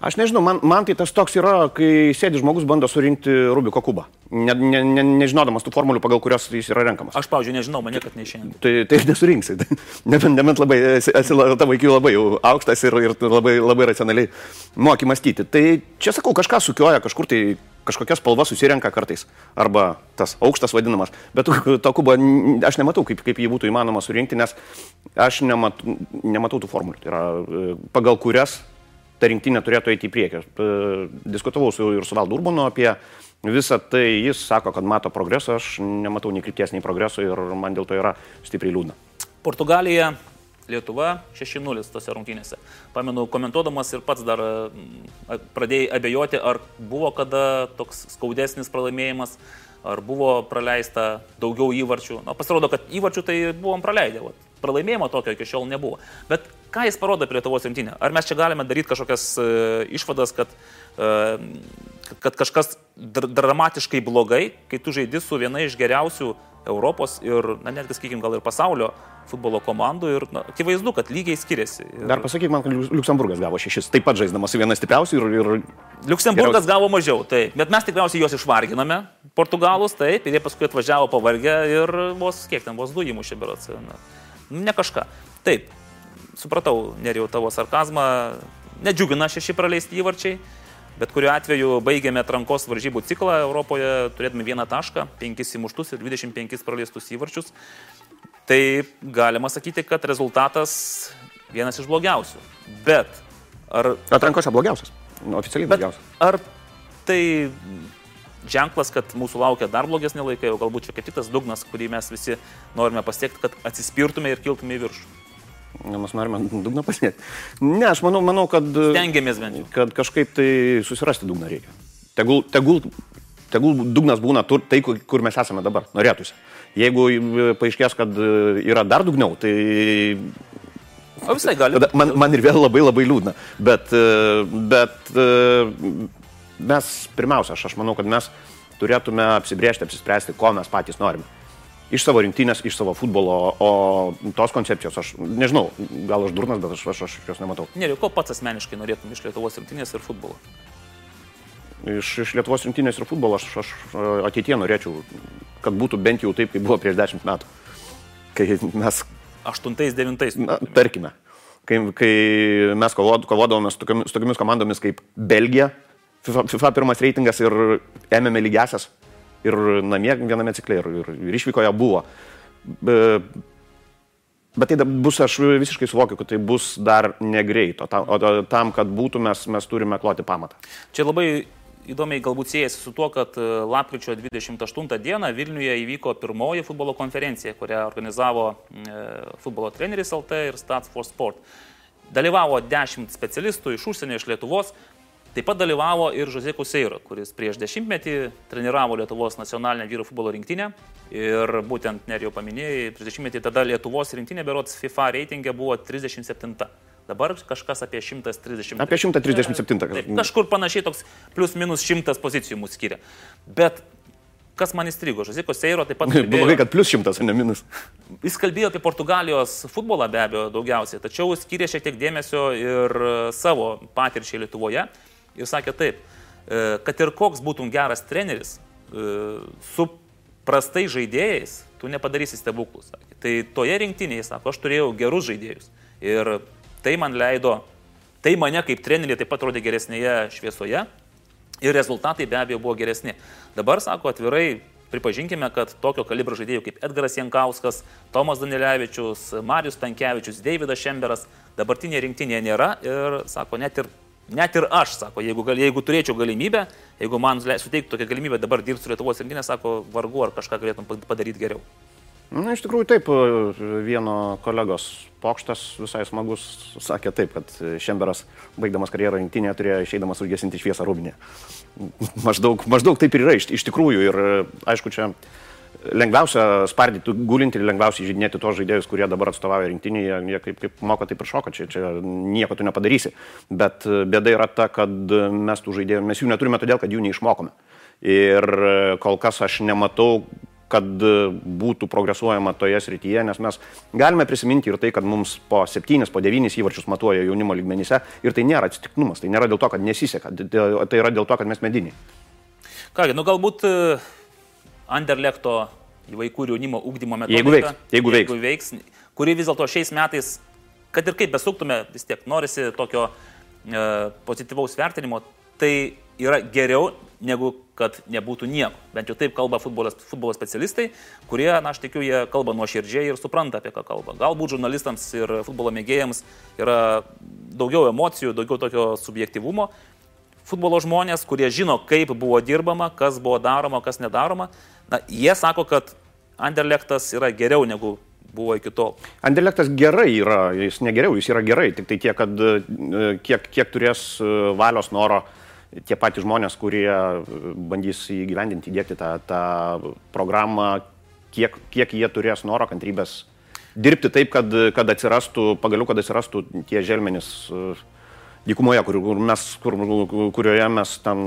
Aš nežinau, man, man tai tas toks yra, kai sėdi žmogus bando surinkti Rubiko kubą, ne, ne, ne, nežinodamas tų formulių, pagal kurias jis yra renkamas. Aš, pavyzdžiui, nežinau, man niekad neišėjo. Tai, tai nesurinksi. Nebent, nebent labai, esi, tavo iki labai aukštas ir, ir labai, labai racionaliai moki mąstyti. Tai čia sakau, kažką sukioja, kažkur tai kažkokia spalva susirenka kartais. Arba tas aukštas vadinamas. Bet to kubo aš nematau, kaip, kaip jį būtų įmanoma surinkti, nes aš nematau, nematau tų formulių. Tai yra e, pagal kurias ta rinktinė turėtų eiti į priekį. Diskutavau su, ir su Valdu Urbanu apie visą tai, jis sako, kad mato progresą, aš nematau nei krypties, nei progreso ir man dėl to yra stipriai liūdna. Portugalija, Lietuva 6-0 tose rungtynėse. Pamenu, komentuodamas ir pats dar pradėjai abejoti, ar buvo kada toks skaudesnis pralaimėjimas, ar buvo praleista daugiau įvarčių. Na, pasirodo, kad įvarčių tai buvom praleidę. Vat. Pralaimėjimo tokio iki šiol nebuvo. Bet ką jis parodo apie Lietuvos rinktinę? Ar mes čia galime daryti kažkokias uh, išvadas, kad, uh, kad kažkas dr dramatiškai blogai, kai tu žaidži su viena iš geriausių Europos ir, na, netgi, sakykime, gal ir pasaulio futbolo komandų ir na, akivaizdu, kad lygiai skiriasi. Ir... Dar pasakyk man, kad Luksemburgas gavo šešis, taip pat žaisdamas su viena stipriausių ir... ir... Liuksemburgas gavo mažiau, taip, bet mes tikriausiai juos išvarginame, portugalus, taip, ir jie paskui atvažiavo pavargę ir vos, kiek ten, vos du įmušė berots. Ne kažką. Taip, supratau, nerijau tavo sarkazmą, nedžiugina šeši praleisti įvarčiai, bet kuriuo atveju baigėme atrankos varžybų ciklą Europoje, turėdami vieną tašką, penkis įmuštus ir 25 praleistus įvarčius. Tai galima sakyti, kad rezultatas vienas iš blogiausių. Bet ar... Atrankose blogiausias, nu, oficialiai blogiausias. Ar tai ženklas, kad mūsų laukia dar blogesnė laikai, o galbūt čia kaip tik tas dugnas, kurį mes visi norime pasiekti, kad atsispirtume ir kiltume į viršų. Mes norime dugną pasiekti. Ne, aš manau, manau kad... Stengiamės bent jau. Kad kažkaip tai susirasti dugną reikia. Tegul, tegul, tegul dugnas būna tur, tai, kur mes esame dabar, norėtųsi. Jeigu paaiškės, kad yra dar dugniau, tai... O visai gali. Man, man ir vėl labai labai liūdna. Bet, bet mes, pirmiausia, aš, aš manau, kad mes turėtume apsibriežti, apsispręsti, ko mes patys norime iš savo rinktinės, iš savo futbolo, o tos koncepcijos aš nežinau, gal aš durnas, bet aš, aš, aš jos nematau. Ne, ko pats asmeniškai norėtum iš Lietuvos rinktinės ir futbolo? Iš, iš Lietuvos rinktinės ir futbolo aš, aš ateitie norėčiau, kad būtų bent jau taip, kaip buvo prieš dešimt metų. Kai mes... Aštuntais, devintais. Na, tarkime, kai, kai mes kovod, kovodavome su tokiamis, su tokiamis komandomis kaip Belgija, FIFA, FIFA pirmas reitingas ir ėmėme lygiasias ir namie viename cikle, ir, ir, išvykoje buvo. Be, Bet tai bus, aš visiškai suvokiu, kad tai bus dar negreito. Tam, o tam, kad būtų, mes, mes turime kloti pamatą. Čia labai įdomiai galbūt siejasi su tuo, kad e, lapkričio 28 dieną Vilniuje įvyko pirmoji futbolo konferencija, kurią organizavo e, futbolo treneris LT ir Stats for Sport. Dalyvavo 10 specialistų iš užsienio, iš Lietuvos, Taip pat dalyvavo ir Žozė Kuseiro, kuris prieš dešimtmetį treniravo Lietuvos nacionalinę vyrų futbolo rinktinę. Ir būtent, net jau paminėjai, prieš dešimtmetį tada Lietuvos rinktinė berots FIFA reitingė buvo 37. Dabar kažkas apie 130. Apie 137. Taip, kažkur panašiai toks plus minus 100 pozicijų mūsų skiria. Bet kas man įstrigo, Žoziko Seiro taip pat. Kalbėjo, Blogai, kad plus šimtas, o ne minus. Jis kalbėjo apie Portugalijos futbolą be abejo daugiausiai, tačiau skiria šiek tiek dėmesio ir savo patirčiai Lietuvoje ir sakė taip, e, kad ir koks būtum geras treneris, e, su prastai žaidėjais tu nepadarysi stebuklus. Sakė. Tai toje rinktinėje, sako, aš turėjau gerus žaidėjus. Ir tai man leido, tai mane kaip trenerį taip pat rodė geresnėje šviesoje ir rezultatai be abejo buvo geresni. Dabar, sako, atvirai pripažinkime, kad tokio kalibro žaidėjų kaip Edgaras Jankauskas, Tomas Danilevičius, Marius Tankievičius, Davidas Šemberas dabartinėje rinktinėje nėra ir, sako, net ir, net ir aš, sako, jeigu, jeigu turėčiau galimybę, jeigu man suteiktų tokią galimybę dabar dirbti su Lietuvos rinktinė, sako, vargu ar kažką galėtum padaryti geriau. Na, iš tikrųjų taip, vieno kolegos pokštas visai smagus sakė taip, kad Šemberas, baigdamas karjerą rinktinėje, turėjo išeidamas užgesinti šviesą rūbinėje. Maždaug, maždaug taip ir yra iš, iš tikrųjų ir aišku, čia lengviausia spardyti gulinti ir lengviausia žydinėti tos žaidėjus, kurie dabar atstovauja rinktinėje, jie kaip, kaip moka, taip ir šoka, čia, čia nieko tu nepadarysi. Bet e, bėda yra ta, kad mes tų žaidėjų, mes jų neturime todėl, kad jų neišmokome. Ir e, kol kas aš nematau, kad būtų progresuojama toje srityje, nes mes galime prisiminti ir tai, kad mums po septynis, po devynis įvarčius matuoja jaunimo lygmenyse ir tai nėra atsitiktinumas, tai nėra dėl to, kad nesiseka, tai yra dėl to, kad mes mediniai. Kągi, nu galbūt e, Anderlekto vaikų ir jaunimo ūkdymo metodika. Jeigu veiks, jeigu veiks. Jeigu veiks kuri vis dėlto šiais metais, kad ir kaip besuktume, vis tiek norisi tokio e, pozityvaus vertinimo, tai yra geriau negu kad nebūtų nieko. Bent jau taip kalba futbolas, futbolo specialistai, kurie, na, aš tikiu, jie kalba nuoširdžiai ir supranta, apie ką kalba. Galbūt žurnalistams ir futbolo mėgėjams yra daugiau emocijų, daugiau tokio subjektivumo, futbolo žmonės, kurie žino, kaip buvo dirbama, kas buvo daroma, kas nedaroma, na, jie sako, kad Anderlechtas yra geriau negu buvo iki tol. Anderlechtas gerai yra, jis negeriau, jis yra gerai, tik tai tiek, kad e, kiek, kiek turės e, valios noro tie patys žmonės, kurie bandys įgyvendinti, įdėkti tą, tą programą, kiek, kiek jie turės noro, kantrybės dirbti taip, kad, kad atsirastų, pagaliau, kad atsirastų tie želmenys uh, dykumoje, kur, kur mes, kur, kurioje mes ten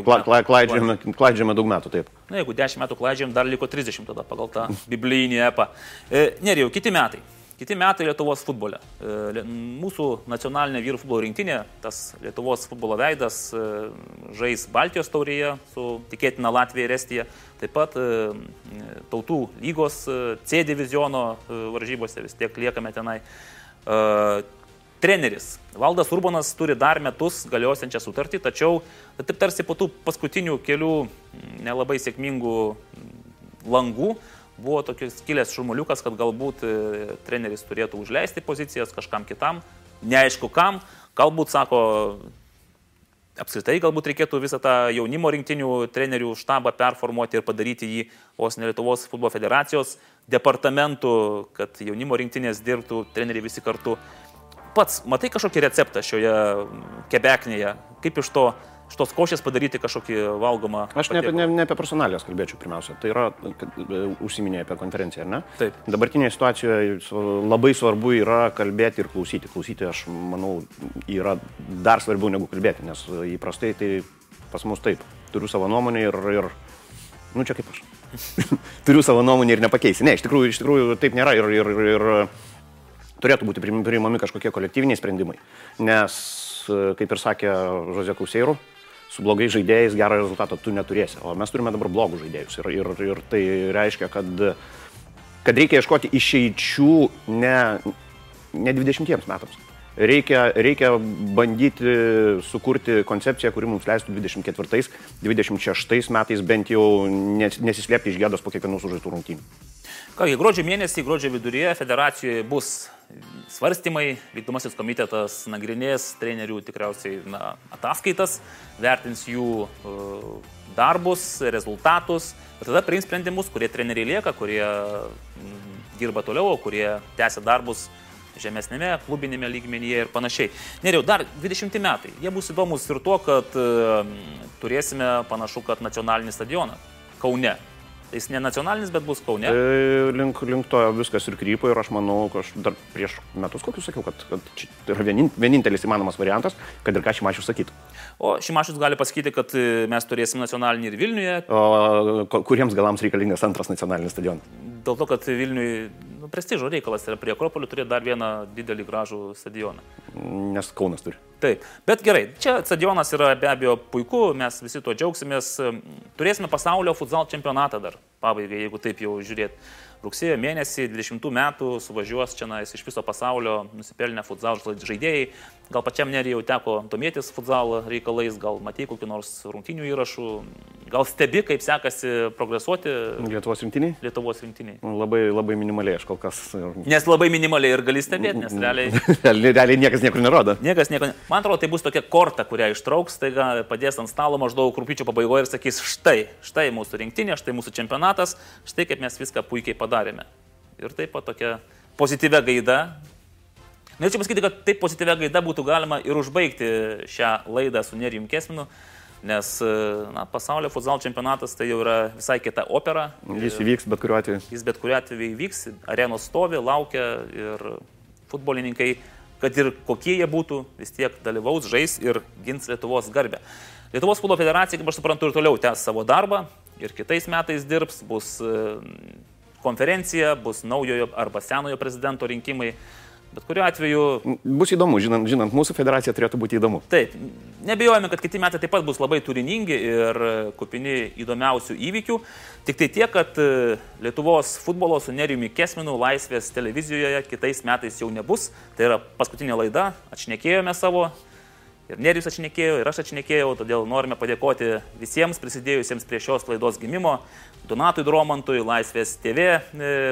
kla, kla, klaidžiame, klaidžiame daug metų. Taip. Na, jeigu 10 metų klaidžiam, dar liko 30 tada pagal tą biblinį epą. E, Nerijau, kiti metai. Kiti metai Lietuvos futbole. E, mūsų nacionalinė vyrų futbolo rinktinė, tas Lietuvos futbolo veidas, e, žais Baltijos taurėje su tikėtina Latvija ir Estija. Taip pat e, tautų lygos C diviziono varžybose vis tiek liekame tenai treneris. Valdas Urbanas turi dar metus galiosiančią sutartį, tačiau taip tarsi po tų paskutinių kelių nelabai sėkmingų langų buvo tokius kilęs šurmuliukas, kad galbūt e, treneris turėtų užleisti pozicijas kažkam kitam, neaišku kam, galbūt sako, apskritai galbūt reikėtų visą tą jaunimo rinktinių trenerių štabą performuoti ir padaryti jį vos ne Lietuvos futbolo federacijos departamentu, kad jaunimo rinktinės dirbtų treneriai visi kartu pats matai kažkokį receptą šioje kebeknėje, kaip iš to iš tos košės padaryti kažkokį valgomą. Aš ne, ne, ne apie personalijas kalbėčiau pirmiausia. Tai yra, e, užsiminėjai apie konferenciją, ar ne? Taip. Dabartinėje situacijoje labai svarbu yra kalbėti ir klausyti. Klausyti, aš manau, yra dar svarbiau negu kalbėti, nes įprastai tai pas mus taip. Turiu savo nuomonę ir, ir nu čia kaip aš. Turiu savo nuomonę ir nepakeisi. Ne, iš tikrųjų, iš tikrųjų taip nėra ir, ir, ir turėtų būti priimami kažkokie kolektyviniai sprendimai. Nes, kaip ir sakė Žozė Kauseirų, su blogais žaidėjais gerą rezultatą tu neturėsi. O mes turime dabar blogus žaidėjus. Ir, ir, ir tai reiškia, kad, kad reikia ieškoti išeičių ne, ne 20 metams. Reikia, reikia bandyti sukurti koncepciją, kuri mums leistų 24-26 metais bent jau nesislėpti iš gėdos po kiekvienų sužaistų rungtynių. Kągi, gruodžio mėnesį, gruodžio viduryje federacijoje bus svarstymai, vykdomasis komitetas nagrinės trenerių tikriausiai na, ataskaitas, vertins jų uh, darbus, rezultatus ir tada priims sprendimus, kurie treneriai lieka, kurie mm, dirba toliau, kurie tęsia darbus žemesnėme, klubinėme lygmenyje ir panašiai. Neriau, dar 20 metai. Jie bus įdomus ir tuo, kad uh, turėsime panašu, kad nacionalinį stadioną Kaune Tai jis ne nacionalinis, bet bus Kaune. E, link, link to viskas ir krypo ir aš manau, aš dar prieš metus kokius sakiau, kad, kad tai yra vienintelis įmanomas variantas, kad ir ką Šimašius sakytų. O Šimašius gali pasakyti, kad e, mes turėsim nacionalinį ir Vilniuje. O kuriems galams reikalingas antras nacionalinis stadionas? Dėl to, kad Vilniui nu, prestižo reikalas yra prie Akropolių turėti dar vieną didelį gražų stadioną. Nes Kaunas turi. Taip, bet gerai, čia stadionas yra be abejo puiku, mes visi tuo džiaugsimės. Turėsime pasaulio futsal čempionatą dar, pabaigai, jeigu taip jau žiūrėt. Rugsėjo mėnesį 20 metų suvažiuos čia nais iš viso pasaulio nusipelnę futsal žaidėjai. Gal pačiam nerijau teko domėtis futsal reikalais, gal matyti kokiu nors rungtinių įrašų, gal stebi, kaip sekasi progresuoti Lietuvos rinktiniai? Lietuvos rinktiniai. Labai, labai minimaliai aš kol kas. Nes labai minimaliai ir gali stebėti, nes realiai... realiai niekas niekur nerodo. Niekas nieko. Ne... Man atrodo, tai bus tokia korta, kurią ištrauks, tai padės ant stalo maždaug rūpiučio pabaigoje ir sakys, štai, štai mūsų rinktinė, štai mūsų čempionatas, štai kaip mes viską puikiai padarėme. Ir taip pat tokia pozityvia gaida Norėčiau pasakyti, kad taip pozityvia gaida būtų galima ir užbaigti šią laidą su Nerijum Kesminu, nes na, pasaulio futsal čempionatas tai jau yra visai kita opera. Jis įvyks bet kuriuo atveju. Jis bet kuriuo atveju įvyks, arenos stovi, laukia ir futbolininkai, kad ir kokie jie būtų, vis tiek dalyvaus, žais ir gins Lietuvos garbę. Lietuvos futbolo federacija, kaip aš suprantu, ir toliau tęs savo darbą ir kitais metais dirbs, bus konferencija, bus naujojo arba senojo prezidento rinkimai. Bet kuriuo atveju. Bus įdomu, žinant, žinant, mūsų federacija turėtų būti įdomu. Taip, nebejojame, kad kiti metai taip pat bus labai turiningi ir kupini įdomiausių įvykių. Tik tai tiek, kad e, Lietuvos futbolo su Nerijumi Kesminu laisvės televizijoje kitais metais jau nebus. Tai yra paskutinė laida, atšnekėjome savo. Ir Nerijus atšnekėjo, ir aš atšnekėjau, todėl norime padėkoti visiems prisidėjusiems prie šios laidos gimimo. Donatui Dromantui, Laisvės TV e,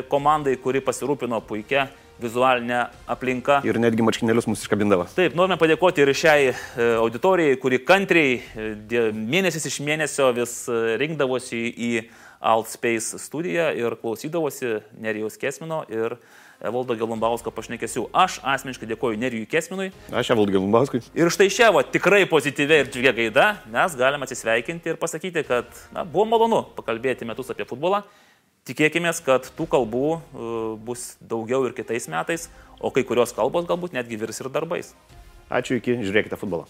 komandai, kuri pasirūpino puikia vizualinė aplinka. Ir netgi marškinėlius mūsų iškabindavo. Taip, norime padėkoti ir šiai e, auditorijai, kuri kantriai e, mėnesis iš mėnesio vis rinkdavosi į Altspace studiją ir klausydavosi Nerijaus Kesmino ir Evaldo Gelumbausko pašnekėsiu. Aš asmeniškai dėkoju Nerijui Kesminui. Aš Evaldo Gelumbauskui. Ir štai šią va, tikrai pozityvę ir džiugę gaidą mes galime atsisveikinti ir pasakyti, kad na, buvo malonu pakalbėti metus apie futbolą. Tikėkime, kad tų kalbų e, bus daugiau ir kitais metais, o kai kurios kalbos galbūt netgi virs ir darbais. Ačiū iki, žiūrėkite futbolą.